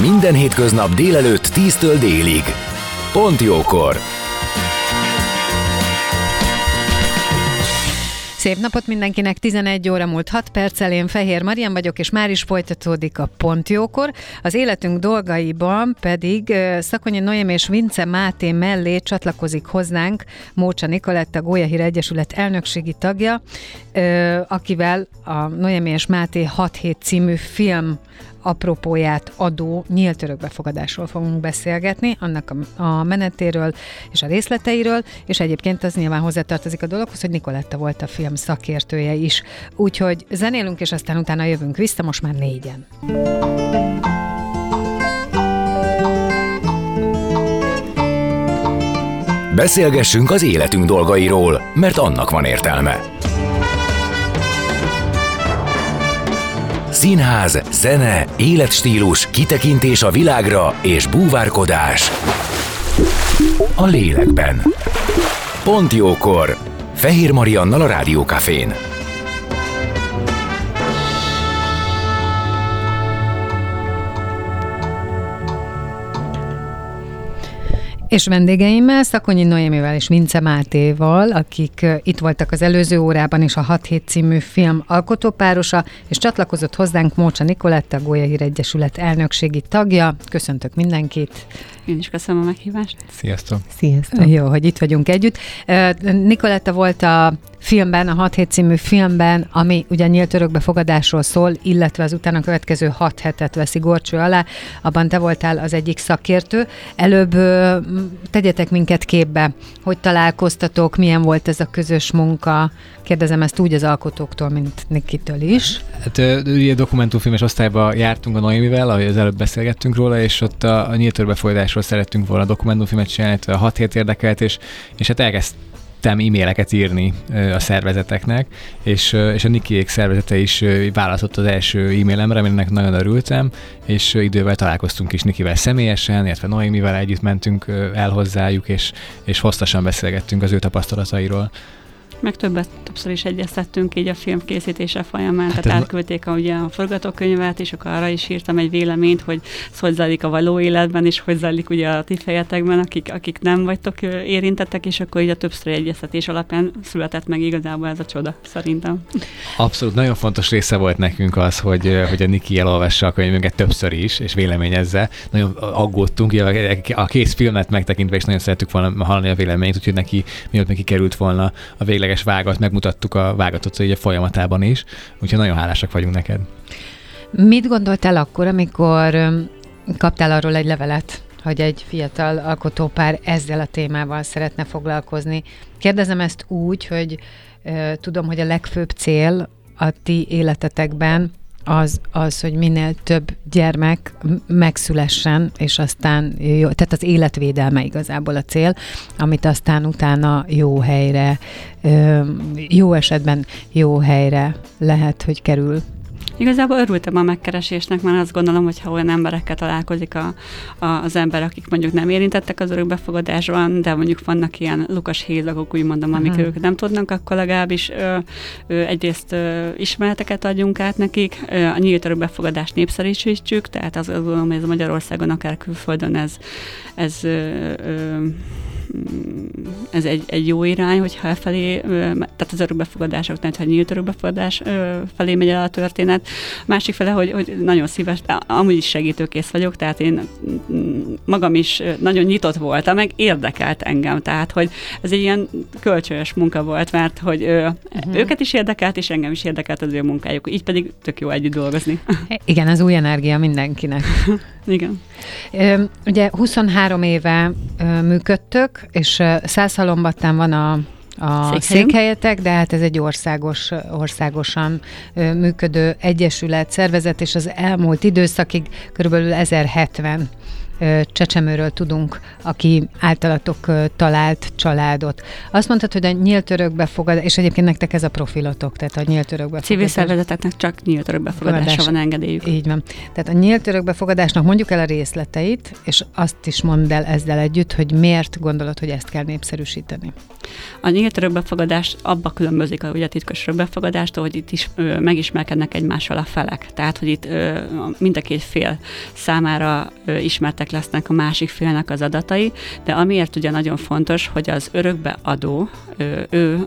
Minden hétköznap délelőtt 10-től délig. Pont jókor! Szép napot mindenkinek, 11 óra múlt 6 perccel, én Fehér Marian vagyok, és már is folytatódik a Pontjókor. Az életünk dolgaiban pedig Szakonyi Noém és Vince Máté mellé csatlakozik hozzánk Mócsa Nikoletta, Gólyahír Egyesület elnökségi tagja, akivel a Noémi és Máté 6 hét című film apropóját adó nyílt örökbefogadásról fogunk beszélgetni, annak a, a menetéről és a részleteiről, és egyébként az nyilván hozzátartozik a dologhoz, hogy Nikoletta volt a film szakértője is. Úgyhogy zenélünk, és aztán utána jövünk vissza, most már négyen. Beszélgessünk az életünk dolgairól, mert annak van értelme. Színház, zene, életstílus, kitekintés a világra és búvárkodás. A lélekben. Pont jókor. Fehér Mariannal a Rádiókafén. És vendégeimmel, Szakonyi Noémivel és Vince Mátéval, akik itt voltak az előző órában is a 6 hét című film alkotópárosa, és csatlakozott hozzánk Mócsa Nikoletta, Gólyahír Egyesület elnökségi tagja. Köszöntök mindenkit! Én is köszönöm a meghívást. Sziasztok! Sziasztok! Jó, hogy itt vagyunk együtt. Nikoletta volt a filmben, a 6 hét című filmben, ami ugye nyílt örökbefogadásról szól, illetve az utána következő 6 hetet veszi gorcső alá, abban te voltál az egyik szakértő. Előbb tegyetek minket képbe, hogy találkoztatok, milyen volt ez a közös munka. Kérdezem ezt úgy az alkotóktól, mint Nikitől is. Hát ugye dokumentumfilmes osztályba jártunk a Noémivel, ahogy az előbb beszélgettünk róla, és ott a, a nyílt örökbefogadásról szerettünk volna dokumentumfilmet csinálni, a 6 hét érdekelt, és, és hát elkezd e-maileket írni a szervezeteknek, és, és a Nikiék szervezete is válaszolt az első e-mailemre, aminek nagyon örültem, és idővel találkoztunk is Nikivel személyesen, illetve Noémivel együtt mentünk el hozzájuk, és, és hosszasan beszélgettünk az ő tapasztalatairól meg többet, többször is egyeztettünk így a film készítése folyamán, hát tehát átküldték a, ugye a forgatókönyvet, és akkor arra is írtam egy véleményt, hogy ez hogy zajlik a való életben, és hogy zajlik ugye a ti fejetekben, akik, akik nem vagytok érintettek, és akkor így a többször egyeztetés alapján született meg igazából ez a csoda, szerintem. Abszolút, nagyon fontos része volt nekünk az, hogy, hogy a Niki elolvassa a könyvünket többször is, és véleményezze. Nagyon aggódtunk, a kész filmet megtekintve, és nagyon szerettük volna hallani a véleményt, úgyhogy neki, miatt neki került volna a végleges végleges vágat, megmutattuk a vágatot így a folyamatában is, úgyhogy nagyon hálásak vagyunk neked. Mit gondoltál akkor, amikor kaptál arról egy levelet, hogy egy fiatal alkotópár ezzel a témával szeretne foglalkozni? Kérdezem ezt úgy, hogy tudom, hogy a legfőbb cél a ti életetekben az, az, hogy minél több gyermek megszülessen, és aztán jó, tehát az életvédelme igazából a cél, amit aztán utána jó helyre, jó esetben jó helyre lehet, hogy kerül. Igazából örültem a megkeresésnek, mert azt gondolom, hogy ha olyan emberekkel találkozik a, a, az ember, akik mondjuk nem érintettek az örökbefogadásban, de mondjuk vannak ilyen lukas hézagok, úgy mondom, amik uh-huh. ők nem tudnak, akkor legalábbis ö, ö, egyrészt ö, ismereteket adjunk át nekik, ö, a nyílt örökbefogadást népszerűsítsük, tehát azt gondolom, hogy ez Magyarországon, akár külföldön ez, ez ö, ö, ez egy, egy jó irány, hogyha felé, tehát az örökbefogadások, tehát ha nyílt örökbefogadás felé megy el a történet. Másik fele, hogy, hogy nagyon szíves, amúgy is segítőkész vagyok, tehát én magam is nagyon nyitott voltam, meg érdekelt engem, tehát hogy ez egy ilyen kölcsönös munka volt, mert hogy uh-huh. őket is érdekelt, és engem is érdekelt az ő munkájuk, így pedig tök jó együtt dolgozni. Igen, az új energia mindenkinek. Igen. Ugye 23 éve működtök, és Szászhalombattán van a a székhelyetek, de hát ez egy országos, országosan működő egyesület, szervezet, és az elmúlt időszakig körülbelül 1070 csecsemőről tudunk, aki általatok talált családot. Azt mondtad, hogy a nyílt örökbefogadás, és egyébként nektek ez a profilotok, tehát a nyílt örökbefogadás. Civil szervezeteknek csak nyílt örökbefogadásra van engedélyük. Így van. Tehát a nyílt örökbefogadásnak mondjuk el a részleteit, és azt is mondd el ezzel együtt, hogy miért gondolod, hogy ezt kell népszerűsíteni. A nyílt örökbefogadás abba különbözik a, ugye, a titkos örökbefogadástól, hogy itt is ö, megismerkednek egymással a felek. Tehát, hogy itt ö, mind a két fél számára ö, ismertek lesznek a másik félnek az adatai, de amiért ugye nagyon fontos, hogy az örökbeadó, ő, ő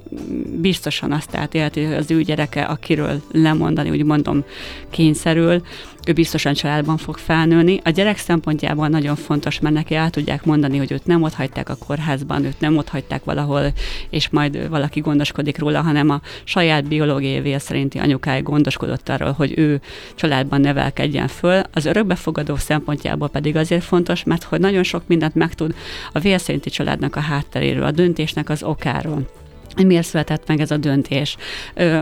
biztosan azt átélti, hogy az ő gyereke, akiről lemondani, úgy mondom, kényszerül, ő biztosan családban fog felnőni. A gyerek szempontjából nagyon fontos, mert neki el tudják mondani, hogy őt nem ott hagyták a kórházban, őt nem ott hagyták valahol, és majd valaki gondoskodik róla, hanem a saját biológiai vél szerinti anyukája gondoskodott arról, hogy ő családban nevelkedjen föl. Az örökbefogadó szempontjából pedig azért fontos, mert hogy nagyon sok mindent megtud a vél szerinti családnak a hátteréről, a döntésnek az okáról hogy miért született meg ez a döntés, ö,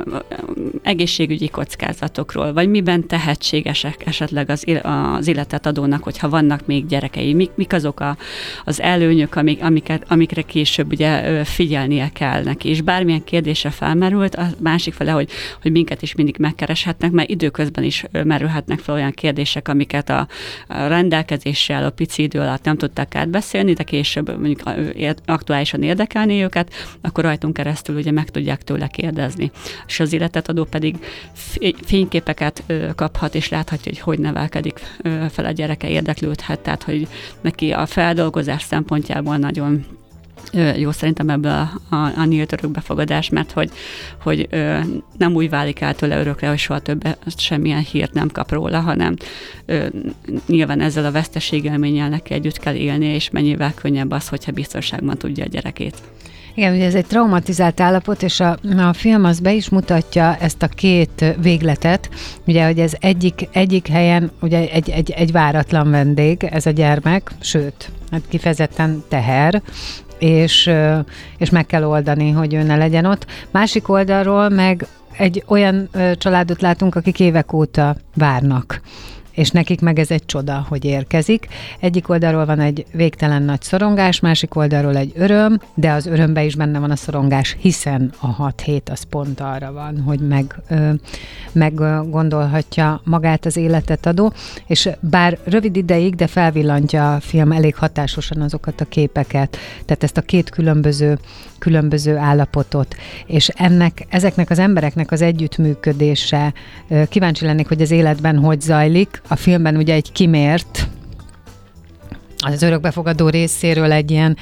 egészségügyi kockázatokról, vagy miben tehetségesek esetleg az, az életet adónak, hogyha vannak még gyerekei, mik, mik azok a, az előnyök, amik, amiket, amikre később ugye figyelnie kell neki. És bármilyen kérdése felmerült, a másik fele, hogy, hogy minket is mindig megkereshetnek, mert időközben is merülhetnek fel olyan kérdések, amiket a, a rendelkezéssel a pici idő alatt nem tudták átbeszélni, de később mondjuk aktuálisan érdekelni őket, akkor rajtunk keresztül ugye meg tudják tőle kérdezni. És az adó pedig fényképeket kaphat, és láthatja, hogy hogy nevelkedik fel a gyereke, érdeklődhet, tehát hogy neki a feldolgozás szempontjából nagyon jó szerintem ebből a, a, a nyílt örökbefogadás, mert hogy, hogy ö, nem úgy válik el tőle örökre, hogy soha többet semmilyen hírt nem kap róla, hanem ö, nyilván ezzel a veszteségelménnyel neki együtt kell élni, és mennyivel könnyebb az, hogyha biztonságban tudja a gyerekét. Igen, ugye ez egy traumatizált állapot, és a, a film az be is mutatja ezt a két végletet, ugye, hogy ez egyik, egyik helyen ugye egy, egy, egy váratlan vendég, ez a gyermek, sőt, hát kifejezetten teher, és, és meg kell oldani, hogy ő ne legyen ott. Másik oldalról meg egy olyan családot látunk, akik évek óta várnak és nekik meg ez egy csoda, hogy érkezik. Egyik oldalról van egy végtelen nagy szorongás, másik oldalról egy öröm, de az örömbe is benne van a szorongás, hiszen a hat hét az pont arra van, hogy meg, ö, meggondolhatja magát az életet adó, és bár rövid ideig, de felvillantja a film elég hatásosan azokat a képeket, tehát ezt a két különböző különböző állapotot, és ennek, ezeknek az embereknek az együttműködése, kíváncsi lennék, hogy az életben hogy zajlik. A filmben ugye egy kimért, az örökbefogadó részéről egy ilyen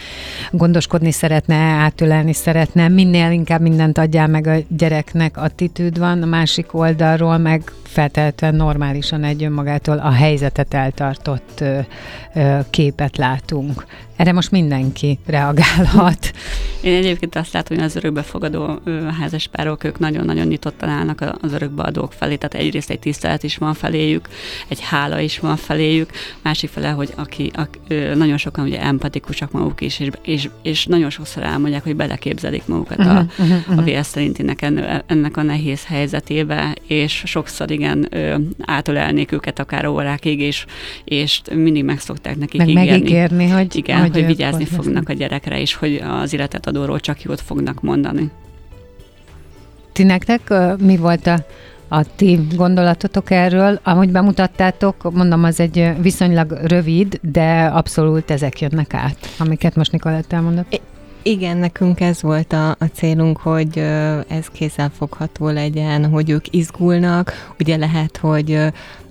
gondoskodni szeretne, átölelni szeretne, minél inkább mindent adjál meg a gyereknek attitűd van, a másik oldalról meg feltehetően normálisan egy önmagától a helyzetet eltartott ö, ö, képet látunk. Erre most mindenki reagálhat. Én egyébként azt látom, hogy az örökbefogadó házaspárok, ők nagyon-nagyon nyitottan állnak az örökbeadók felé, tehát egyrészt egy tisztelet is van feléjük, egy hála is van feléjük, másik fele, hogy aki, aki nagyon sokan ugye empatikusak maguk is, és, és, és nagyon sokszor elmondják, hogy beleképzelik magukat a, uh-huh, uh-huh. a vér szerintinek ennek a nehéz helyzetébe, és sokszor igen átölelnék őket akár órákig, és, és mindig meg szokták nekik meg ígérni. megígérni, hogy, igen, hogy, hogy vigyázni fognak a gyerekre, és hogy az életet adóról csak jót fognak mondani. Ti nektek mi volt a a ti gondolatotok erről. Ahogy bemutattátok, mondom, az egy viszonylag rövid, de abszolút ezek jönnek át, amiket most Nikolett elmondott. Igen, nekünk ez volt a, a célunk, hogy ez kézzelfogható legyen, hogy ők izgulnak. Ugye lehet, hogy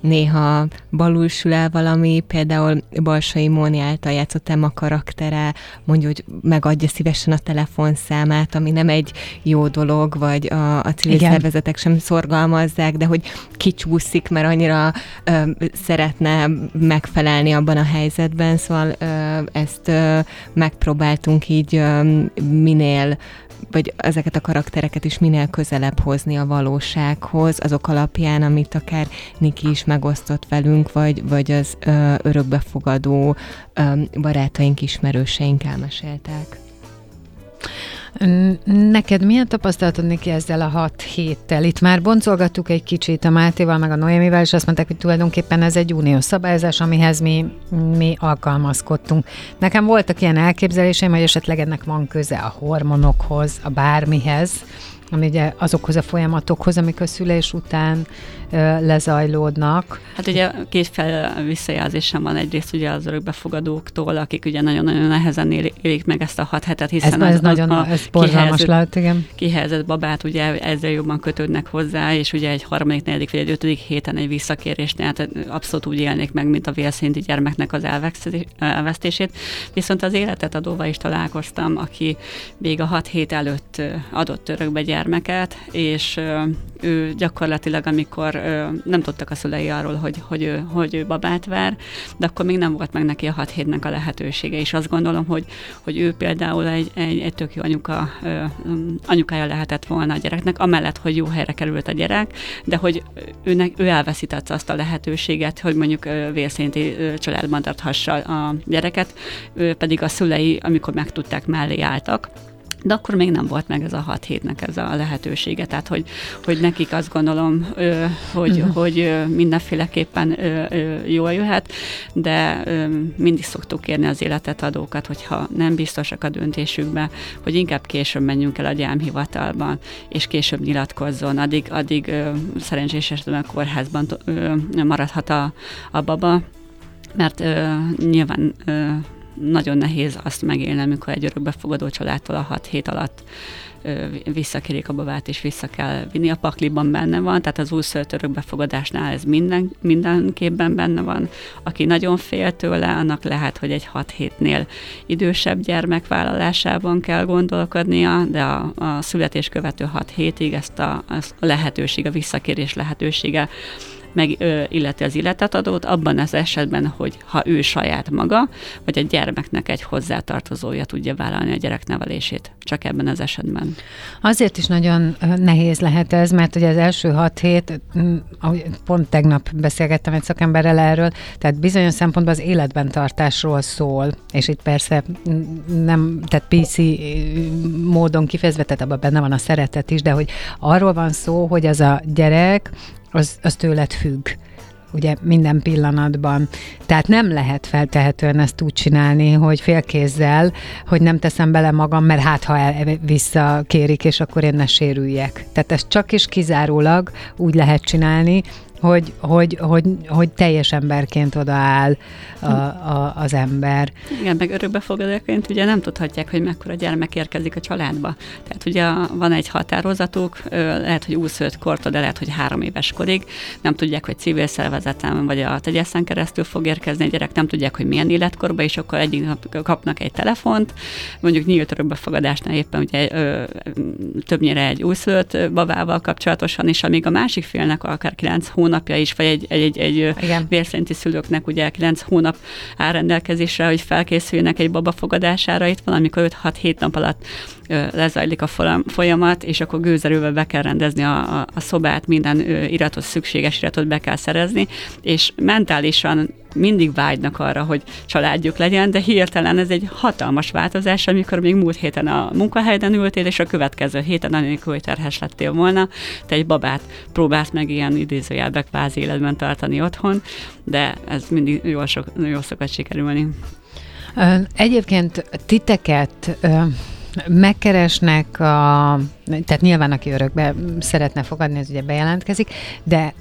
néha balul sül el valami, például Balsai Móni által játszott a karaktere, mondja, hogy megadja szívesen a telefonszámát, ami nem egy jó dolog, vagy a, a civil Igen. szervezetek sem szorgalmazzák, de hogy kicsúszik, mert annyira ö, szeretne megfelelni abban a helyzetben, szóval ö, ezt ö, megpróbáltunk így ö, minél vagy ezeket a karaktereket is minél közelebb hozni a valósághoz, azok alapján, amit akár Niki is megosztott velünk, vagy, vagy az ö, örökbefogadó ö, barátaink, ismerőseink elmeséltek. Neked milyen tapasztalatod neki ezzel a hat héttel? Itt már boncolgattuk egy kicsit a Mátéval, meg a Noémivel, és azt mondták, hogy tulajdonképpen ez egy uniós szabályozás, amihez mi, mi alkalmazkodtunk. Nekem voltak ilyen elképzeléseim, hogy esetleg ennek van köze a hormonokhoz, a bármihez, ami ugye azokhoz a folyamatokhoz, amik a szülés után lezajlódnak. Hát ugye két fel visszajelzésem van egyrészt ugye az örökbefogadóktól, akik ugye nagyon-nagyon nehezen élik meg ezt a hat hetet, hiszen ez, ez nagyon a ez borzalmas lehet, igen. Kihelyezett babát ugye ezzel jobban kötődnek hozzá, és ugye egy harmadik, negyedik vagy egy ötödik héten egy visszakérésnél hát abszolút úgy élnék meg, mint a vélszinti gyermeknek az elvesztését. Viszont az életet adóval is találkoztam, aki még a hat hét előtt adott örökbe gyermeket, és ő gyakorlatilag, amikor nem tudtak a szülei arról, hogy, hogy, ő, hogy ő babát vár, de akkor még nem volt meg neki a hat hétnek a lehetősége, és azt gondolom, hogy, hogy ő például egy, egy, egy tök jó anyuka, anyukája lehetett volna a gyereknek, amellett, hogy jó helyre került a gyerek, de hogy őnek, ő elveszítette azt a lehetőséget, hogy mondjuk vérszinti családban tarthassa a gyereket, pedig a szülei, amikor megtudták, mellé álltak, de akkor még nem volt meg ez a hat hétnek ez a lehetősége, tehát hogy, hogy nekik azt gondolom, hogy, uh-huh. hogy mindenféleképpen jól jöhet, de mindig szoktuk kérni az életet adókat, hogyha nem biztosak a döntésükbe, hogy inkább később menjünk el a gyámhivatalban, és később nyilatkozzon, addig, addig szerencsés esetben a kórházban maradhat a, a baba, mert nyilván nagyon nehéz azt megélni, amikor egy örökbefogadó családtól a hat hét alatt visszakérik a babát, és vissza kell vinni. A pakliban benne van, tehát az újszülött örökbefogadásnál ez minden, mindenképpen benne van. Aki nagyon fél tőle, annak lehet, hogy egy hat hétnél idősebb gyermek vállalásában kell gondolkodnia, de a, a születés követő hat hétig ezt a, a lehetőség, a visszakérés lehetősége meg ö, illeti az illetetadót, abban az esetben, hogy ha ő saját maga, vagy a gyermeknek egy hozzátartozója tudja vállalni a gyerek nevelését. Csak ebben az esetben. Azért is nagyon nehéz lehet ez, mert ugye az első hat hét, pont tegnap beszélgettem egy szakemberrel erről, tehát bizonyos szempontból az életben tartásról szól, és itt persze nem, tehát PC módon kifejezve, tehát abban benne van a szeretet is, de hogy arról van szó, hogy az a gyerek az, az tőled függ ugye minden pillanatban. Tehát nem lehet feltehetően ezt úgy csinálni, hogy félkézzel, hogy nem teszem bele magam, mert hát ha el, visszakérik, és akkor én ne sérüljek. Tehát ezt csak is kizárólag úgy lehet csinálni, hogy, hogy, hogy, hogy teljes emberként odaáll a, a, az ember. Igen, meg örökbefogadóként ugye nem tudhatják, hogy mekkora gyermek érkezik a családba. Tehát ugye van egy határozatuk, lehet, hogy 25 kortól, de lehet, hogy három éves korig. Nem tudják, hogy civil szervezetem vagy a tegyeszen keresztül fog érkezni a gyerek, nem tudják, hogy milyen életkorban, és akkor egyik nap kapnak egy telefont, mondjuk nyílt örökbefogadásnál éppen ugye ö, többnyire egy újszülött babával kapcsolatosan, és amíg a másik félnek akár 9 hónap hónapja is, vagy egy, egy, egy, egy vérszerinti szülőknek ugye 9 hónap áll rendelkezésre, hogy felkészüljenek egy baba fogadására, itt valamikor 5-6-7 nap alatt lezajlik a folyamat, és akkor gőzerővel be kell rendezni a, a, a szobát, minden iratot, szükséges iratot be kell szerezni, és mentálisan mindig vágynak arra, hogy családjuk legyen, de hirtelen ez egy hatalmas változás, amikor még múlt héten a munkahelyden ültél, és a következő héten anélkül, hogy terhes lettél volna, te egy babát próbálsz meg ilyen idézőjelbe kvázi életben tartani otthon, de ez mindig jól, sok, jól szokott sikerülni. Egyébként titeket megkeresnek a, tehát nyilván aki örökbe szeretne fogadni, az ugye bejelentkezik, de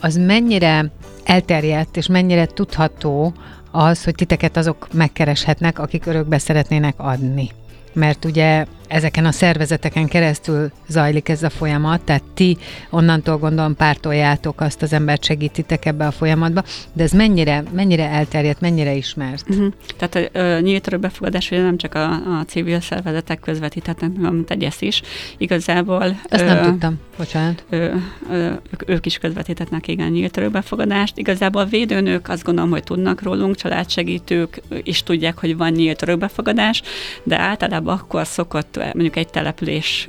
az mennyire elterjedt, és mennyire tudható az, hogy titeket azok megkereshetnek, akik örökbe szeretnének adni? Mert ugye ezeken a szervezeteken keresztül zajlik ez a folyamat, tehát ti onnantól gondolom pártoljátok azt az embert, segítitek ebbe a folyamatba, de ez mennyire, mennyire elterjedt, mennyire ismert? Uh-huh. Tehát a nyílt örökbefogadás ugye nem csak a, a civil szervezetek közvetíthetnek, hanem tegyesz is. Igazából... Ezt nem ö, tudtam, bocsánat. Ö, ö, ők is közvetíthetnek igen nyílt örökbefogadást. Igazából a védőnők azt gondolom, hogy tudnak rólunk, családsegítők is tudják, hogy van nyílt örökbefogadás, de általában akkor szokott mondjuk egy település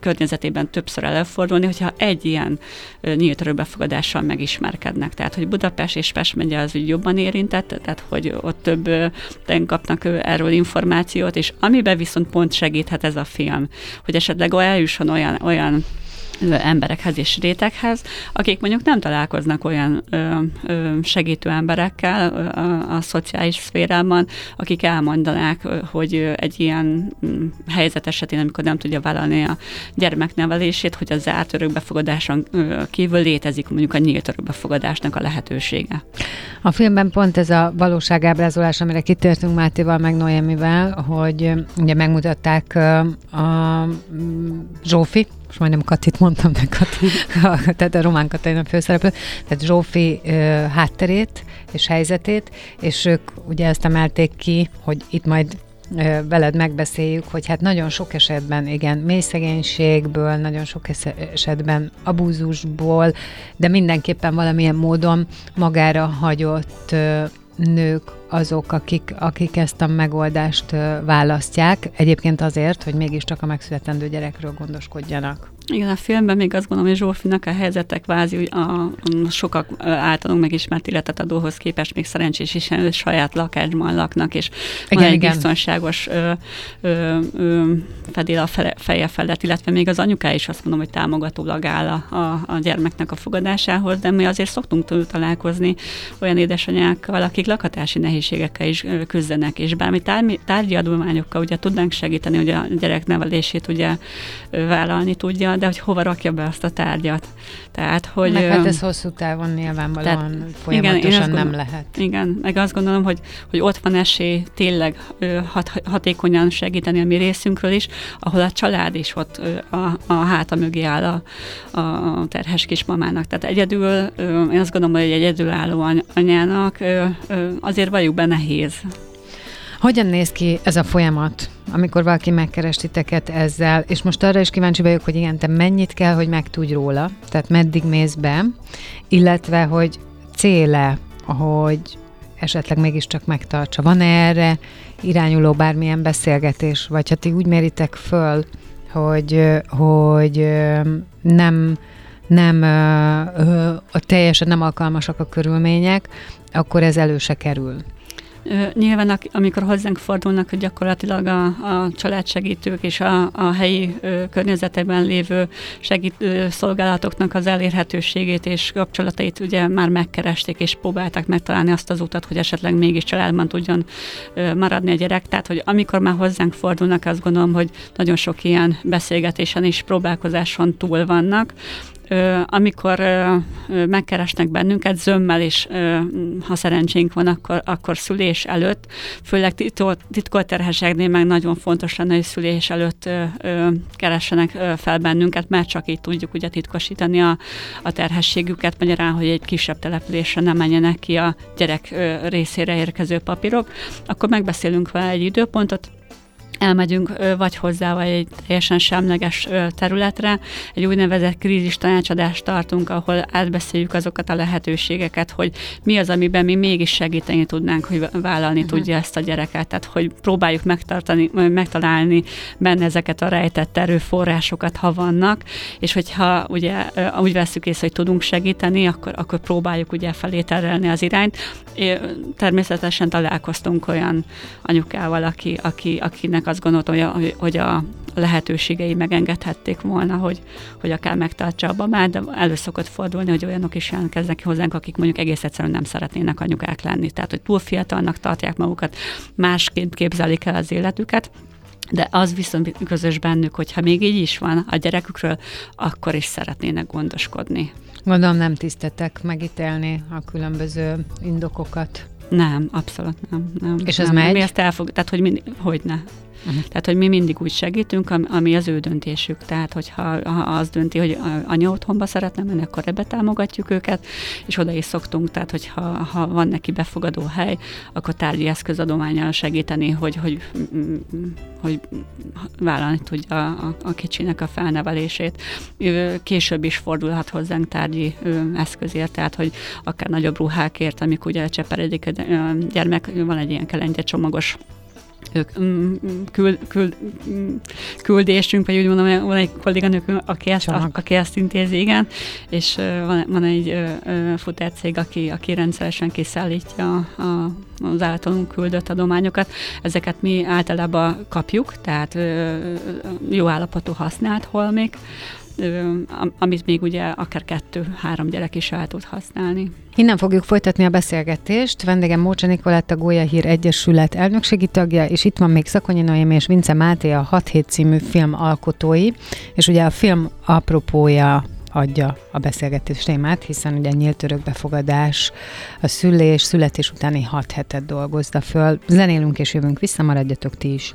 környezetében többször előfordulni, hogyha egy ilyen nyílt örökbefogadással megismerkednek. Tehát, hogy Budapest és Pest megye az úgy jobban érintett, tehát, hogy ott több kapnak erről információt, és amiben viszont pont segíthet ez a film, hogy esetleg eljusson olyan, olyan emberekhez és réteghez, akik mondjuk nem találkoznak olyan ö, ö, segítő emberekkel a, a szociális szférában, akik elmondanák, hogy egy ilyen mm, helyzet esetén, amikor nem tudja vállalni a gyermeknevelését, hogy a zárt örökbefogadáson kívül létezik mondjuk a nyílt örökbefogadásnak a lehetősége. A filmben pont ez a valóságábrázolás, amire kitértünk Mátéval, meg Noémivel, hogy ugye megmutatták a Zsófi, most majdnem Katit mondtam, de Kati, tehát a Román Katalin főszereplő, tehát Zsófi ö, hátterét és helyzetét, és ők ugye ezt emelték ki, hogy itt majd veled megbeszéljük, hogy hát nagyon sok esetben, igen, mély szegénységből, nagyon sok esetben abúzusból, de mindenképpen valamilyen módon magára hagyott nők azok, akik, akik ezt a megoldást választják, egyébként azért, hogy mégiscsak a megszületendő gyerekről gondoskodjanak. Igen, a filmben még azt gondolom, hogy Zsófinak a helyzetek vázi, hogy a, a sokak általunk megismert adóhoz képest még szerencsés is hogy saját lakásban laknak, és igen, van egy igen. biztonságos ö, ö, ö, fedél a fele, feje felett, illetve még az anyuká is azt mondom, hogy támogatólag áll a, a, a gyermeknek a fogadásához, de mi azért szoktunk találkozni olyan édesanyákkal, akik lakhatási nehézségekkel is küzdenek, és bármi tárgyi, adományokkal ugye tudnánk segíteni, hogy a gyerek nevelését ugye vállalni tudja, de hogy hova rakja be azt a tárgyat. Tehát, hogy... Meg hát ez hosszú távon nyilvánvalóan tehát, folyamatosan igen, nem gondol, lehet. Igen, meg azt gondolom, hogy, hogy ott van esély tényleg hat, hatékonyan segíteni a mi részünkről is, ahol a család is ott a, a háta mögé áll a, a terhes kismamának. Tehát egyedül, én azt gondolom, hogy egy egyedülálló anyának azért valljuk be nehéz. Hogyan néz ki ez a folyamat, amikor valaki megkeres titeket ezzel, és most arra is kíváncsi vagyok, hogy igen, te mennyit kell, hogy megtudj róla, tehát meddig mész be, illetve, hogy céle, hogy esetleg mégiscsak megtartsa. Van-e erre irányuló bármilyen beszélgetés, vagy ha ti úgy méritek föl, hogy, hogy nem nem a teljesen nem alkalmasak a körülmények, akkor ez elő se kerül. Nyilván, amikor hozzánk fordulnak, hogy gyakorlatilag a, a családsegítők és a, a helyi környezetekben lévő segítő szolgálatoknak az elérhetőségét és kapcsolatait ugye már megkeresték, és próbálták megtalálni azt az utat, hogy esetleg mégis családban tudjon maradni a gyerek. Tehát, hogy amikor már hozzánk fordulnak, azt gondolom, hogy nagyon sok ilyen beszélgetésen és próbálkozáson túl vannak amikor megkeresnek bennünket zömmel, és ha szerencsénk van, akkor, akkor szülés előtt, főleg titkolt terhességnél meg nagyon fontos lenne, hogy szülés előtt keressenek fel bennünket, mert csak így tudjuk ugye titkosítani a, a terhességüket, magyarán, hogy egy kisebb településre nem menjenek ki a gyerek részére érkező papírok, akkor megbeszélünk vele egy időpontot, elmegyünk vagy hozzá, vagy egy teljesen semleges területre. Egy úgynevezett krízis tanácsadást tartunk, ahol átbeszéljük azokat a lehetőségeket, hogy mi az, amiben mi mégis segíteni tudnánk, hogy vállalni uh-huh. tudja ezt a gyereket. Tehát, hogy próbáljuk megtartani, megtalálni benne ezeket a rejtett erőforrásokat, ha vannak, és hogyha ugye úgy veszük észre, hogy tudunk segíteni, akkor, akkor próbáljuk ugye felé terelni az irányt. Természetesen találkoztunk olyan anyukával, aki, aki, akinek azt gondoltam, hogy a, hogy a lehetőségei megengedhették volna, hogy, hogy akár megtartsa a babát, de elő szokott fordulni, hogy olyanok is jelentkeznek hozzánk, akik mondjuk egész egyszerűen nem szeretnének anyukák lenni. Tehát, hogy túl fiatalnak tartják magukat, másként képzelik el az életüket, de az viszont közös bennük, hogy ha még így is van a gyerekükről, akkor is szeretnének gondoskodni. Gondolom nem tisztetek megítélni a különböző indokokat. Nem, abszolút nem. nem És ez nem, megy? Mi ezt elfog, tehát hogy, mind, hogy ne. Uh-huh. Tehát, hogy mi mindig úgy segítünk, ami az ő döntésük. Tehát, hogyha ha az dönti, hogy anya otthonba szeretne menni, akkor ebbe támogatjuk őket, és oda is szoktunk. Tehát, hogyha ha van neki befogadó hely, akkor tárgyi eszközadományal segíteni, hogy, hogy, hogy vállalni tudja a, a kicsinek a felnevelését. Később is fordulhat hozzánk tárgyi eszközért, tehát, hogy akár nagyobb ruhákért, amik ugye cseperedik a gyermek, van egy ilyen kelengye csomagos küld, küld, mm, küldésünk, vagy úgy mondom, van egy kolléganők, aki ezt, a, aki ezt intézi, igen, és van, van egy futárcég, aki, aki rendszeresen kiszállítja a, az általunk küldött adományokat. Ezeket mi általában kapjuk, tehát jó állapotú használt holmik, amit még ugye akár kettő-három gyerek is el tud használni. Innen fogjuk folytatni a beszélgetést. Vendégem Mócsa Nikoletta Gólya Hír Egyesület elnökségi tagja, és itt van még Szakonyi Noémi és Vince Máté, a 6 hét című film alkotói, és ugye a film apropója adja a beszélgetés témát, hiszen ugye nyílt örökbefogadás, a szülés, születés utáni hat hetet dolgozza föl. Zenélünk és jövünk vissza, maradjatok ti is.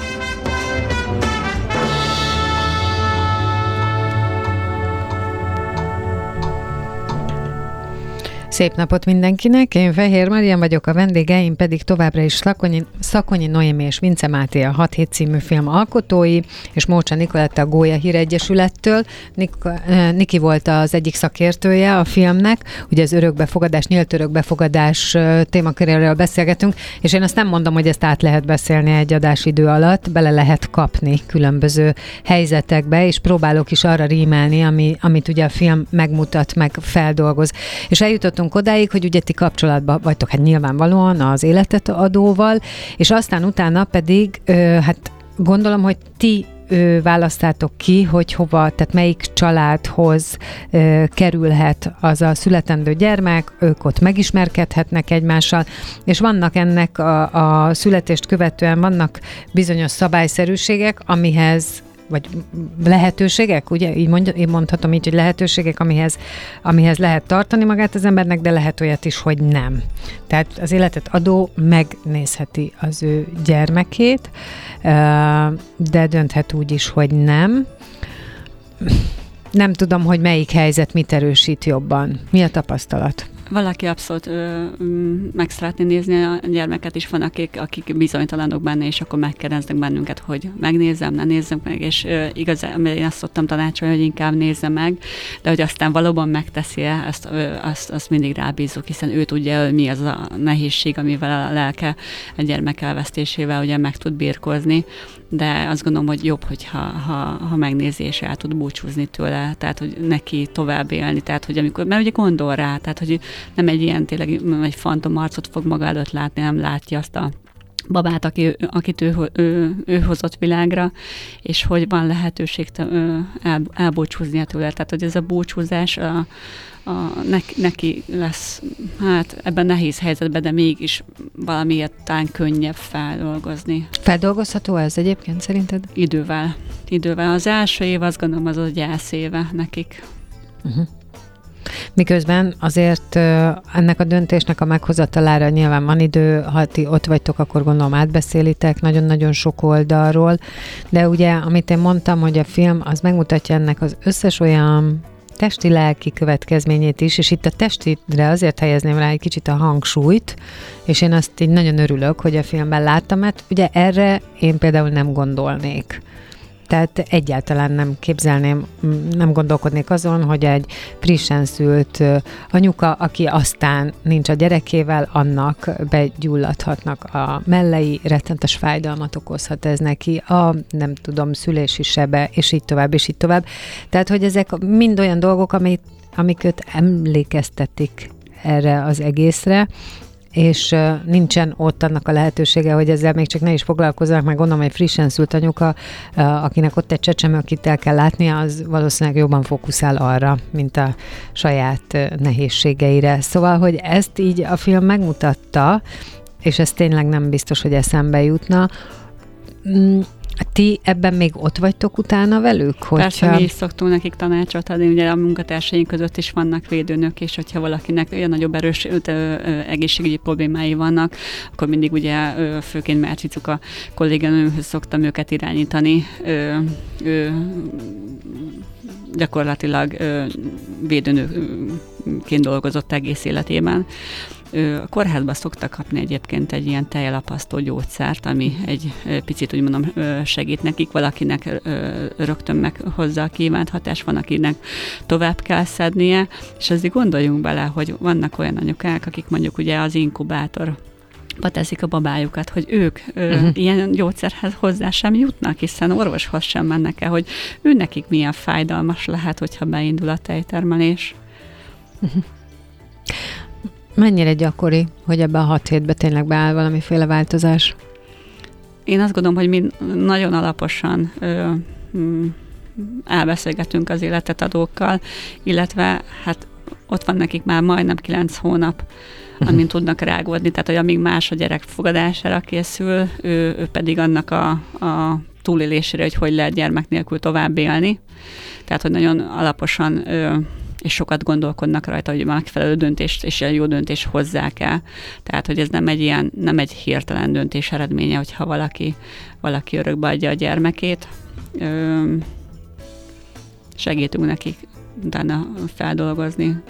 Szép napot mindenkinek, én Fehér Marian vagyok, a vendégeim pedig továbbra is Szakonyi, Szakonyi Noémi és Vince Máté a 6 hét című film alkotói, és Mócsa Nikoletta a Gólya Híregyesülettől. Nik, Niki volt az egyik szakértője a filmnek, ugye az örökbefogadás, nyílt örökbefogadás témaköréről beszélgetünk, és én azt nem mondom, hogy ezt át lehet beszélni egy adásidő alatt, bele lehet kapni különböző helyzetekbe, és próbálok is arra rímelni, ami, amit ugye a film megmutat, meg feldolgoz. És eljutottunk eljutottunk odáig, hogy ugye ti kapcsolatban vagytok, hát nyilvánvalóan az életet adóval, és aztán utána pedig, hát gondolom, hogy ti választátok ki, hogy hova, tehát melyik családhoz ö, kerülhet az a születendő gyermek, ők ott megismerkedhetnek egymással, és vannak ennek a, a születést követően vannak bizonyos szabályszerűségek, amihez vagy lehetőségek, ugye így mondja, én mondhatom így, hogy lehetőségek, amihez, amihez lehet tartani magát az embernek, de lehet olyat is, hogy nem. Tehát az életet adó megnézheti az ő gyermekét, de dönthet úgy is, hogy nem. Nem tudom, hogy melyik helyzet mit erősít jobban. Mi a tapasztalat? Valaki abszolút ö, meg szeretné nézni a gyermeket is, van akik, akik bizonytalanok benne, és akkor megkérdeznek bennünket, hogy megnézem, ne nézzem meg, és ö, igazán én azt szoktam tanácsolni, hogy inkább nézze meg, de hogy aztán valóban megteszi-e, azt, ö, azt, azt mindig rábízok, hiszen ő tudja, hogy mi az a nehézség, amivel a lelke a gyermek elvesztésével ugye meg tud birkozni, de azt gondolom, hogy jobb, hogyha ha, ha megnézi és el tud búcsúzni tőle, tehát hogy neki tovább élni, tehát hogy amikor, mert ugye gondol rá, tehát hogy nem egy ilyen tényleg egy fantom arcot fog maga előtt látni, nem látja azt a babát, aki, akit ő, ő, ő hozott világra, és hogy van lehetőség el, elbúcsúznia tőle. Tehát, hogy ez a búcsúzás a, a, neki, neki lesz, hát ebben nehéz helyzetben, de mégis valamiért talán könnyebb feldolgozni. Feldolgozható ez egyébként szerinted? Idővel. Idővel. Az első év azt gondolom az a gyász éve nekik. Uh-huh. Miközben azért ennek a döntésnek a meghozatalára nyilván van idő, ha ti ott vagytok, akkor gondolom átbeszélitek nagyon-nagyon sok oldalról, de ugye, amit én mondtam, hogy a film az megmutatja ennek az összes olyan testi-lelki következményét is, és itt a testire azért helyezném rá egy kicsit a hangsúlyt, és én azt így nagyon örülök, hogy a filmben láttam, mert ugye erre én például nem gondolnék. Tehát egyáltalán nem képzelném, nem gondolkodnék azon, hogy egy frissen szült anyuka, aki aztán nincs a gyerekével, annak begyulladhatnak a mellei, rettentes fájdalmat okozhat ez neki, a nem tudom, szülési sebe, és így tovább, és így tovább. Tehát, hogy ezek mind olyan dolgok, amik, amik őt emlékeztetik erre az egészre, és nincsen ott annak a lehetősége, hogy ezzel még csak ne is foglalkozzanak, meg gondolom, hogy frissen szült anyuka, akinek ott egy csecsemő, akit el kell látnia, az valószínűleg jobban fókuszál arra, mint a saját nehézségeire. Szóval, hogy ezt így a film megmutatta, és ez tényleg nem biztos, hogy eszembe jutna, mm, ti ebben még ott vagytok utána velük? Hogyha... Persze, mi is szoktunk nekik tanácsot adni, ugye a munkatársaink között is vannak védőnök, és hogyha valakinek olyan nagyobb erős ö, ö, egészségügyi problémái vannak, akkor mindig ugye ö, főként Márcicuk a kolléganőmhöz szoktam őket irányítani. Ö, ö, gyakorlatilag ö, védőnőként dolgozott egész életében. A kórházban szoktak kapni egyébként egy ilyen tejelapasztó gyógyszert, ami egy picit úgy mondom segít nekik, valakinek rögtön meghozza a kívánt hatás, van, akinek tovább kell szednie, és azért gondoljunk bele, hogy vannak olyan anyukák, akik mondjuk ugye az inkubátor teszik a babájukat, hogy ők uh-huh. ilyen gyógyszerhez hozzá sem jutnak, hiszen orvoshoz sem mennek el, hogy ő nekik milyen fájdalmas lehet, hogyha beindul a tejtermelés. Uh-huh. Mennyire gyakori, hogy ebben a hat hétben tényleg beáll valamiféle változás? Én azt gondolom, hogy mi nagyon alaposan ö, mm, elbeszélgetünk az életet adókkal, illetve hát ott van nekik már majdnem kilenc hónap, mhm. amin tudnak rágódni, tehát hogy amíg más a gyerek fogadására készül, ő, ő pedig annak a, a túlélésére, hogy hogy lehet gyermek nélkül tovább élni. Tehát, hogy nagyon alaposan ö, és sokat gondolkodnak rajta, hogy megfelelő döntést és a jó döntés hozzák el. Tehát, hogy ez nem egy ilyen, nem egy hirtelen döntés eredménye, hogyha valaki, valaki örökbe adja a gyermekét. Ö, segítünk nekik utána feldolgozni.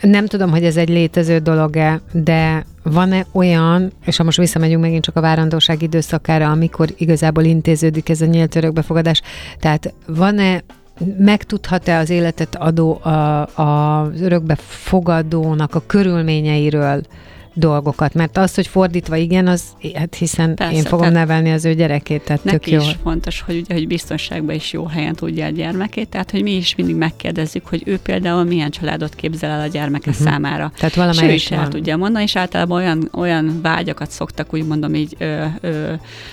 Nem tudom, hogy ez egy létező dolog-e, de van-e olyan, és ha most visszamegyünk megint csak a várandóság időszakára, amikor igazából intéződik ez a nyílt örökbefogadás, tehát van-e megtudhat-e az életet adó a, a, az örökbefogadónak a körülményeiről, dolgokat, mert az, hogy fordítva igen, az, hát hiszen Persze, én fogom nevelni az ő gyerekét, tehát neki tök jó. is fontos, hogy, ugye, hogy biztonságban is jó helyen tudja a gyermekét, tehát hogy mi is mindig megkérdezzük, hogy ő például milyen családot képzel el a gyermeke uh-huh. számára. Tehát valamelyik és ő is el tudja mondani, és általában olyan, olyan vágyakat szoktak úgy mondom így ö, ö,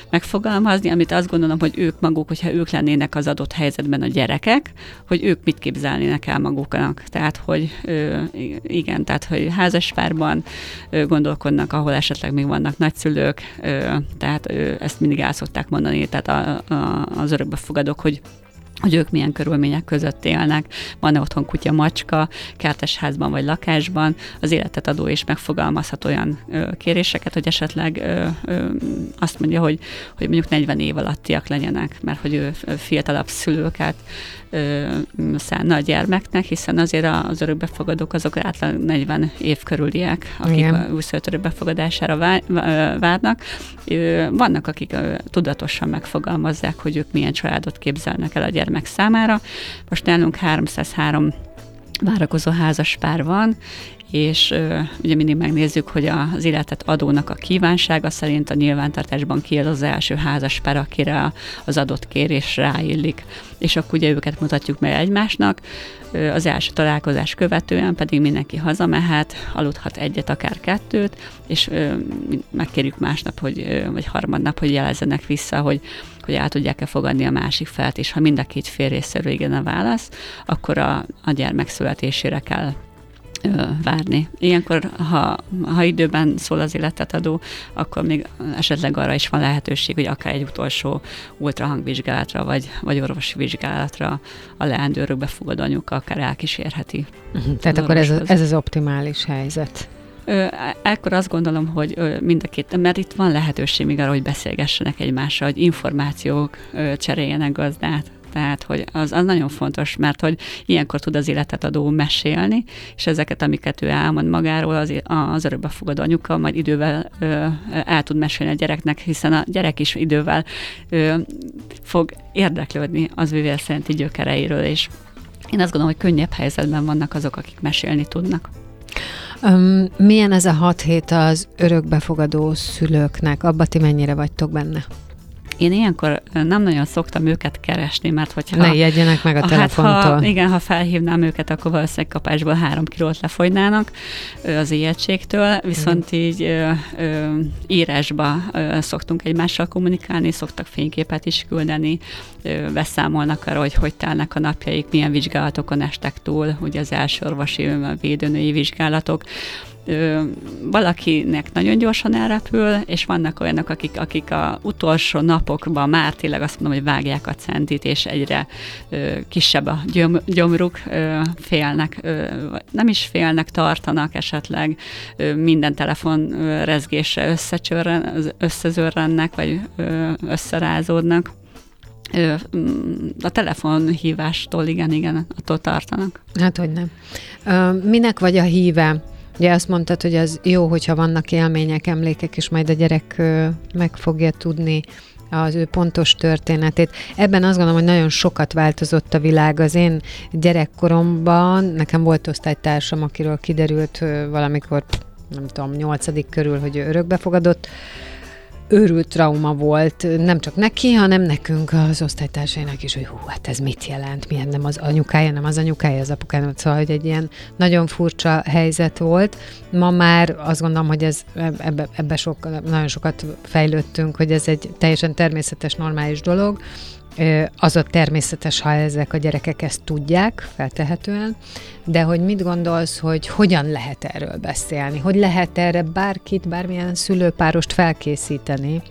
megfogalmazni, amit azt gondolom, hogy ők maguk, hogyha ők lennének az adott helyzetben a gyerekek, hogy ők mit képzelnének el maguknak. Tehát, hogy ö, igen, tehát, hogy házaspárban ö, gondolkodnak, ahol esetleg még vannak nagyszülők, tehát ezt mindig el szokták mondani, tehát a, a, az örökbefogadók, hogy hogy ők milyen körülmények között élnek, van-e otthon kutya, macska, kertesházban vagy lakásban, az életet adó is megfogalmazhat olyan ö, kéréseket, hogy esetleg ö, ö, azt mondja, hogy, hogy mondjuk 40 év alattiak legyenek, mert hogy ő fiatalabb szülőket szánna a gyermeknek, hiszen azért az örökbefogadók azok átlag 40 év körüliek, akik Igen. újszülött örökbefogadására várnak. Vannak, akik tudatosan megfogalmazzák, hogy ők milyen családot képzelnek el a gyermek számára. Most nálunk 303 várakozó házas pár van, és ugye mindig megnézzük, hogy az életet adónak a kívánsága szerint a nyilvántartásban ki az, az első házas pár, akire az adott kérés ráillik. És akkor ugye őket mutatjuk meg egymásnak, az első találkozás követően pedig mindenki hazamehet, aludhat egyet, akár kettőt, és megkérjük másnap, hogy, vagy harmadnap, hogy jelezzenek vissza, hogy hogy el tudják-e fogadni a másik felt, és ha mind a két fél részéről igen a válasz, akkor a, a gyermek születésére kell várni. Ilyenkor, ha, ha időben szól az adó, akkor még esetleg arra is van lehetőség, hogy akár egy utolsó ultrahangvizsgálatra, vagy, vagy orvosi vizsgálatra a leendő befogadó anyuka akár elkísérheti. Uh-huh. Tehát akkor ez, ez az optimális helyzet. Ekkor azt gondolom, hogy mind a két, mert itt van lehetőség még arra, hogy beszélgessenek egymással, hogy információk cseréljenek gazdát. Tehát, hogy az, az nagyon fontos, mert hogy ilyenkor tud az életet adó mesélni, és ezeket, amiket ő elmond magáról, az, az örökbefogadó anyuka majd idővel ö, el tud mesélni a gyereknek, hiszen a gyerek is idővel ö, fog érdeklődni az vivél szerinti gyökereiről, és én azt gondolom, hogy könnyebb helyzetben vannak azok, akik mesélni tudnak. Um, milyen ez a hat hét az örökbefogadó szülőknek? Abba ti mennyire vagytok benne? Én ilyenkor nem nagyon szoktam őket keresni, mert hogyha... Ne jegyenek meg a telefontól. Hát, ha, igen, ha felhívnám őket, akkor valószínűleg kapásból három kilót lefogynának az ijegységtől, viszont mm. így ö, ö, írásba ö, szoktunk egymással kommunikálni, szoktak fényképet is küldeni, ö, beszámolnak arra, hogy hogy telnek a napjaik, milyen vizsgálatokon estek túl, ugye az első orvosi védőnői vizsgálatok, ö, valakinek nagyon gyorsan elrepül, és vannak olyanok, akik, akik a utolsó napokban már tényleg azt mondom, hogy vágják a centit, és egyre ö, kisebb a gyom, gyomruk, ö, félnek, ö, nem is félnek, tartanak esetleg, ö, minden telefon ö, rezgésre összezörrennek, vagy ö, összerázódnak a telefonhívástól igen, igen, attól tartanak. Hát, hogy nem. Minek vagy a híve? Ugye azt mondtad, hogy az jó, hogyha vannak élmények, emlékek, és majd a gyerek meg fogja tudni az ő pontos történetét. Ebben azt gondolom, hogy nagyon sokat változott a világ. Az én gyerekkoromban nekem volt osztálytársam, akiről kiderült valamikor, nem tudom, nyolcadik körül, hogy örökbefogadott, őrült trauma volt, nem csak neki, hanem nekünk az osztálytársainak is, hogy hú, hát ez mit jelent, milyen nem az anyukája, nem az anyukája, az apukája, szóval, hogy egy ilyen nagyon furcsa helyzet volt. Ma már azt gondolom, hogy ez ebbe, ebbe sok, nagyon sokat fejlődtünk, hogy ez egy teljesen természetes, normális dolog, az a természetes, ha ezek a gyerekek ezt tudják, feltehetően, de hogy mit gondolsz, hogy hogyan lehet erről beszélni? Hogy lehet erre bárkit, bármilyen szülőpárost felkészíteni,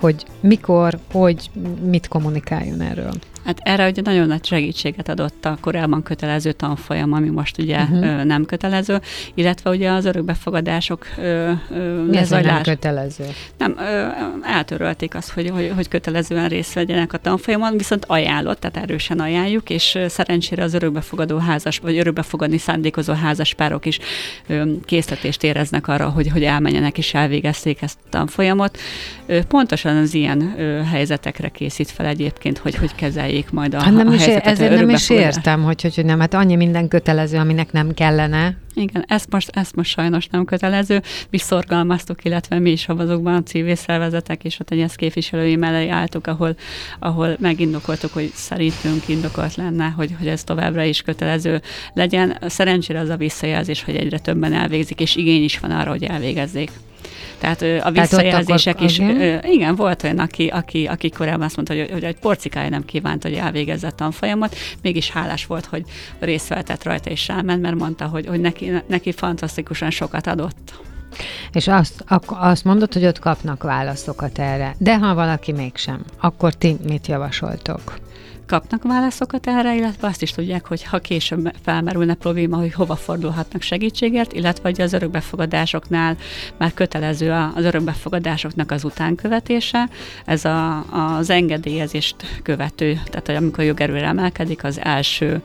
hogy mikor, hogy mit kommunikáljon erről? Hát erre ugye nagyon nagy segítséget adott a korábban kötelező tanfolyam, ami most ugye uh-huh. nem kötelező, illetve ugye az örökbefogadások Mi ez nem kötelező? Nem, eltörölték azt, hogy, hogy, hogy kötelezően részt vegyenek a tanfolyamon, viszont ajánlott, tehát erősen ajánljuk, és szerencsére az örökbefogadó házas, vagy örökbefogadni szándékozó házaspárok is készletést éreznek arra, hogy, hogy elmenjenek és elvégezték ezt a tanfolyamot. Pontosan az ilyen helyzetekre készít fel egyébként, hogy hogy kezeljék majd a, hát nem a is ér, ezért nem is értem, hogy, hogy, hogy nem, hát annyi minden kötelező, aminek nem kellene. Igen, ezt most, ezt most sajnos nem kötelező. Mi szorgalmaztuk, illetve mi is azokban a civil szervezetek és a tegyesz képviselői mellé álltuk, ahol, ahol megindokoltuk, hogy szerintünk indokolt lenne, hogy, hogy ez továbbra is kötelező legyen. Szerencsére az a visszajelzés, hogy egyre többen elvégzik, és igény is van arra, hogy elvégezzék. Tehát a visszajelzések akkor, is, igen. igen, volt olyan, aki, aki, aki korábban azt mondta, hogy, hogy egy porcikája nem kívánt, hogy elvégezze a tanfolyamat, mégis hálás volt, hogy részt vetett rajta és ráment, mert mondta, hogy, hogy neki, neki fantasztikusan sokat adott. És azt, ak- azt mondod, hogy ott kapnak válaszokat erre. De ha valaki mégsem, akkor ti mit javasoltok? Kapnak válaszokat erre, illetve azt is tudják, hogy ha később felmerülne probléma, hogy hova fordulhatnak segítségért, illetve hogy az örökbefogadásoknál már kötelező az örökbefogadásoknak az utánkövetése. Ez a, az engedélyezést követő, tehát hogy amikor jogerőre emelkedik, az első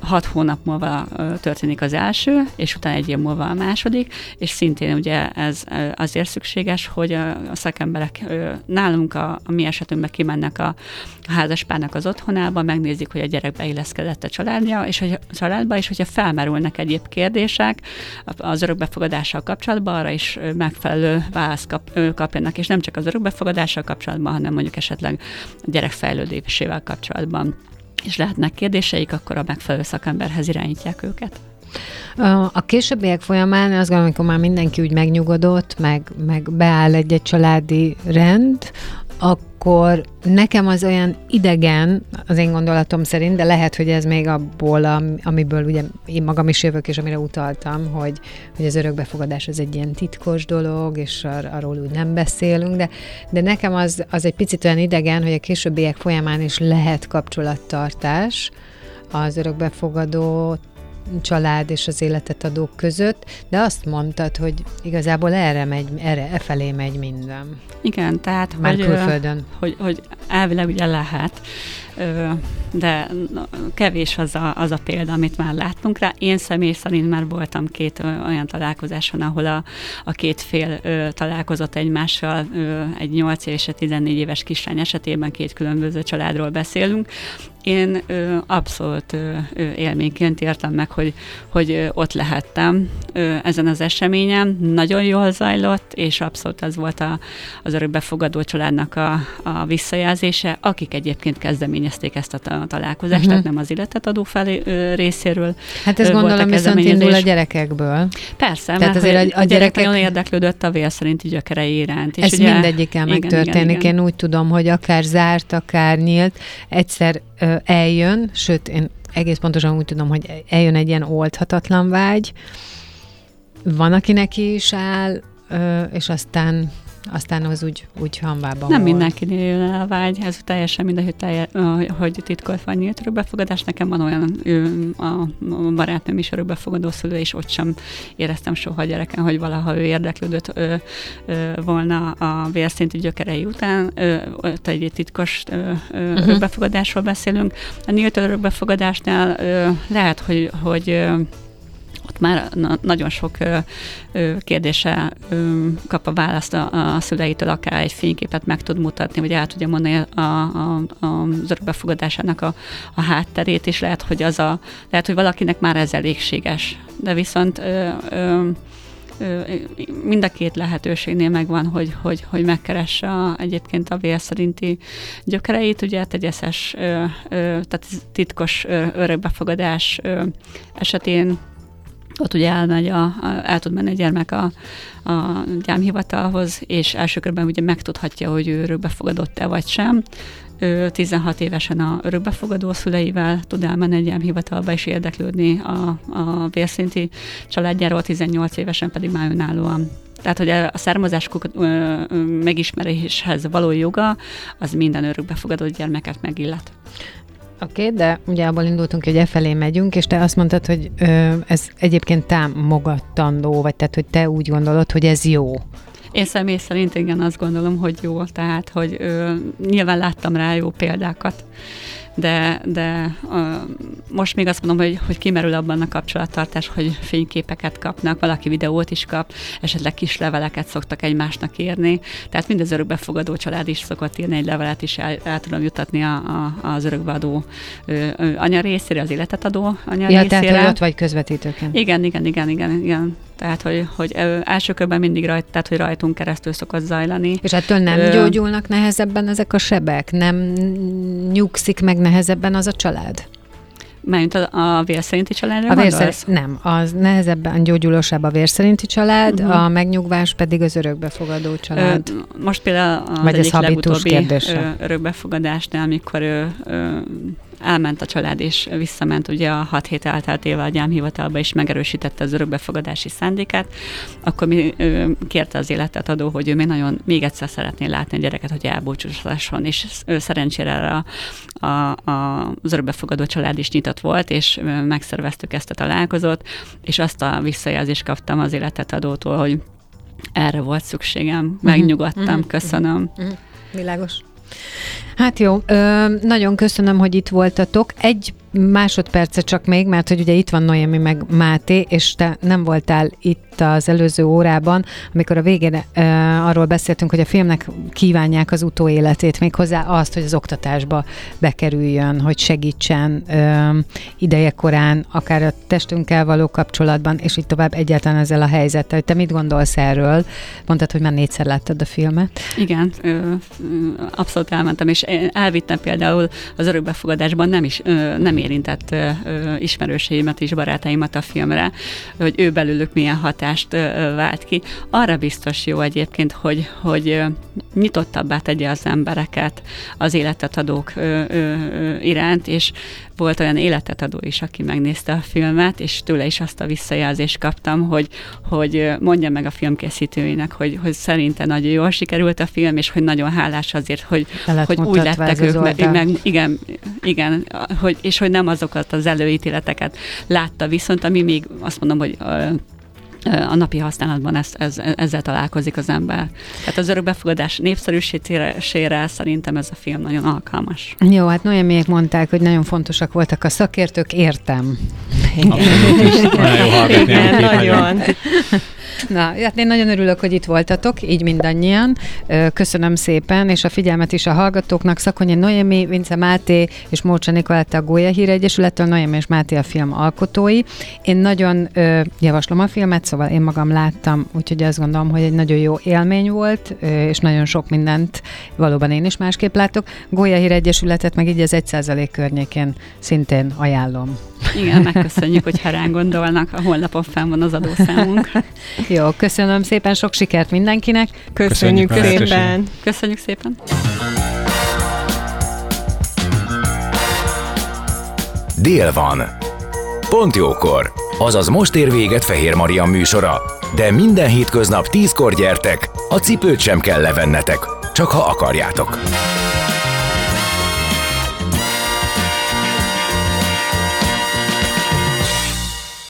hat hónap múlva történik az első, és utána egy év múlva a második, és szintén ugye ez azért szükséges, hogy a szakemberek nálunk a, a mi esetünkben kimennek a, a házaspárnak az otthonába, megnézik, hogy a gyerek beilleszkedett a családja, és hogy a családba, és hogyha felmerülnek egyéb kérdések az örökbefogadással kapcsolatban, arra is megfelelő választ kap, kapjanak, és nem csak az örökbefogadással kapcsolatban, hanem mondjuk esetleg a gyerek fejlődésével kapcsolatban és lehetnek kérdéseik, akkor a megfelelő szakemberhez irányítják őket. A későbbiek folyamán azt gondolom, amikor már mindenki úgy megnyugodott, meg, meg beáll egy-egy családi rend, akkor nekem az olyan idegen, az én gondolatom szerint, de lehet, hogy ez még abból, amiből ugye én magam is jövök, és amire utaltam, hogy, hogy az örökbefogadás az egy ilyen titkos dolog, és ar- arról úgy nem beszélünk, de, de nekem az, az egy picit olyan idegen, hogy a későbbiek folyamán is lehet kapcsolattartás az örökbefogadó család és az életet adók között, de azt mondtad, hogy igazából erre megy, erre, e felé megy minden. Igen, tehát Már hogy, külföldön. Hogy, hogy elvileg ugye lehet, de kevés az a, az a példa, amit már láttunk rá. Én személy szerint már voltam két olyan találkozáson, ahol a, a két fél találkozott egymással, egy 8 és egy 14 éves kislány esetében két különböző családról beszélünk, én ö, abszolút ö, élményként értem meg, hogy, hogy ott lehettem ö, ezen az eseményen. Nagyon jól zajlott, és abszolút az volt a, az örökbefogadó családnak a, a visszajelzése, akik egyébként kezdeményezték ezt a találkozást, uh-huh. tehát nem az illetetadó felé ö, részéről. Hát ez gondolom viszont indul a gyerekekből. Persze, tehát mert azért a, a, a gyerekek nagyon érdeklődött a vél szerinti gyökerei iránt. És ez ugye, mindegyikkel megtörténik. Én úgy tudom, hogy akár zárt, akár nyílt, egyszer eljön, sőt, én egész pontosan úgy tudom, hogy eljön egy ilyen oldhatatlan vágy, van, aki neki is áll, és aztán aztán az úgy, úgy hanvában Nem mindenkinél jön el a vágy, ez teljesen mindegy, hogy, telje, hogy titkolt vagy nyílt örökbefogadás. Nekem van olyan ő, a barátnőm is örökbefogadó szülő, és ott sem éreztem soha gyereken, hogy valaha ő érdeklődött ö, ö, volna a vérszintű gyökerei után. Ö, ott egy titkos uh-huh. örökbefogadásról beszélünk. A nyílt örökbefogadásnál ö, lehet, hogy, hogy ott már na, nagyon sok ö, ö, kérdése ö, kap a választ a, a szüleitől, akár egy fényképet meg tud mutatni, vagy el tudja mondani a, a, a, az örökbefogadásának a, a hátterét, és lehet, hogy az a, lehet, hogy valakinek már ez elégséges. De viszont ö, ö, mind a két lehetőségnél megvan, hogy, hogy, hogy megkeresse a, egyébként a vér szerinti gyökereit, ugye tegyeszes, tehát titkos örökbefogadás esetén ott ugye elmegy a, a, el tud menni a gyermek a, a gyámhivatalhoz, és első körben ugye megtudhatja, hogy ő örökbefogadott-e vagy sem. Ő 16 évesen a örökbefogadó szüleivel tud elmenni egy gyámhivatalba és érdeklődni a, a vérszinti családjáról, 18 évesen pedig már önállóan tehát, hogy a származás megismeréshez való joga, az minden örökbefogadott gyermeket megillet. Oké, okay, de ugye abból indultunk, hogy e felé megyünk, és te azt mondtad, hogy ö, ez egyébként támogatandó, vagy tehát, hogy te úgy gondolod, hogy ez jó. Én személy szerint igen azt gondolom, hogy jó, tehát, hogy ö, nyilván láttam rá jó példákat, de, de uh, most még azt mondom, hogy, hogy kimerül abban a kapcsolattartás, hogy fényképeket kapnak, valaki videót is kap, esetleg kis leveleket szoktak egymásnak írni, tehát mind az örökbefogadó család is szokott írni egy levelet, is el, el tudom jutatni a, a, az örökbeadó ö, ö, anya részére, az életet adó anya ja, részére. tehát ott vagy közvetítőként. Igen, igen, igen, igen, igen. Tehát, hogy, hogy első körben mindig rajt, tehát, hogy rajtunk keresztül szokott zajlani. És ettől nem Ö... gyógyulnak nehezebben ezek a sebek? Nem nyugszik meg nehezebben az a család? Mert a, a vérszerinti családra a vérszer... Nem, az nehezebben gyógyulósabb a vérszerinti család, uh-huh. a megnyugvás pedig az örökbefogadó család. Ö, most például az Vagy egyik legutóbbi kérdése. örökbefogadásnál, amikor ő, ő, elment a család, és visszament ugye a hat hét elteltével a gyámhivatalba, és megerősítette az örökbefogadási szándékát, akkor mi ö, kérte az életet adó, hogy ő még nagyon még egyszer szeretné látni a gyereket, hogy elbúcsúslasson, és ő szerencsére a, a, a, az örökbefogadó család is nyitott volt, és megszerveztük ezt a találkozót, és azt a visszajelzést kaptam az életet adótól, hogy erre volt szükségem, megnyugodtam, uh-huh. köszönöm. Uh-huh. Világos. Hát jó, ö, nagyon köszönöm, hogy itt voltatok. Egy másodperce csak még, mert hogy ugye itt van Noémi meg Máté, és te nem voltál itt az előző órában, amikor a végén uh, arról beszéltünk, hogy a filmnek kívánják az utóéletét, méghozzá azt, hogy az oktatásba bekerüljön, hogy segítsen uh, ideje korán, akár a testünkkel való kapcsolatban, és így tovább egyáltalán ezzel a helyzettel. Te mit gondolsz erről? Mondtad, hogy már négyszer láttad a filmet. Igen, ö, abszolút elmentem, és elvittem például az örökbefogadásban nem is, ö, nem érintett ö, ismerőseimet és barátáimat a filmre, hogy ő belőlük milyen hatást ö, vált ki. Arra biztos jó egyébként, hogy, hogy nyitottabbá tegye az embereket az életet adók ö, ö, ö, iránt, és volt olyan életet adó is, aki megnézte a filmet, és tőle is azt a visszajelzést kaptam, hogy, hogy mondja meg a filmkészítőinek, hogy, hogy szerinte nagyon jól sikerült a film, és hogy nagyon hálás azért, hogy, hogy úgy lettek ők, meg, meg, igen, igen hogy, és hogy nem azokat az előítéleteket látta, viszont ami még azt mondom, hogy a napi használatban ez, ez, ezzel találkozik az ember. Tehát az örökbefogadás népszerűsítésére szerintem ez a film nagyon alkalmas. Jó, hát Noémiek mondták, hogy nagyon fontosak voltak a szakértők, értem. Abszolút, nagyon jó hallgatni. Igen, nagyon. Na, hát én nagyon örülök, hogy itt voltatok, így mindannyian. Köszönöm szépen, és a figyelmet is a hallgatóknak. Szakonyi Noémi, Vince Máté és Mócsa Nikoletta a Gólya Hír Egyesülettől, Noémi és Máté a film alkotói. Én nagyon ö, javaslom a filmet, szóval én magam láttam, úgyhogy azt gondolom, hogy egy nagyon jó élmény volt, ö, és nagyon sok mindent valóban én is másképp látok. Gólya Hír Egyesületet meg így az 1% környékén szintén ajánlom. Igen, megköszönjük, hogy ránk gondolnak. A honlapon fenn van az adószámunk. Jó, köszönöm szépen, sok sikert mindenkinek. Köszönjük, köszönjük szépen. Köszönjük szépen. Dél van. Pont jókor. Azaz most ér véget Fehér Maria műsora. De minden hétköznap tízkor gyertek, a cipőt sem kell levennetek, csak ha akarjátok.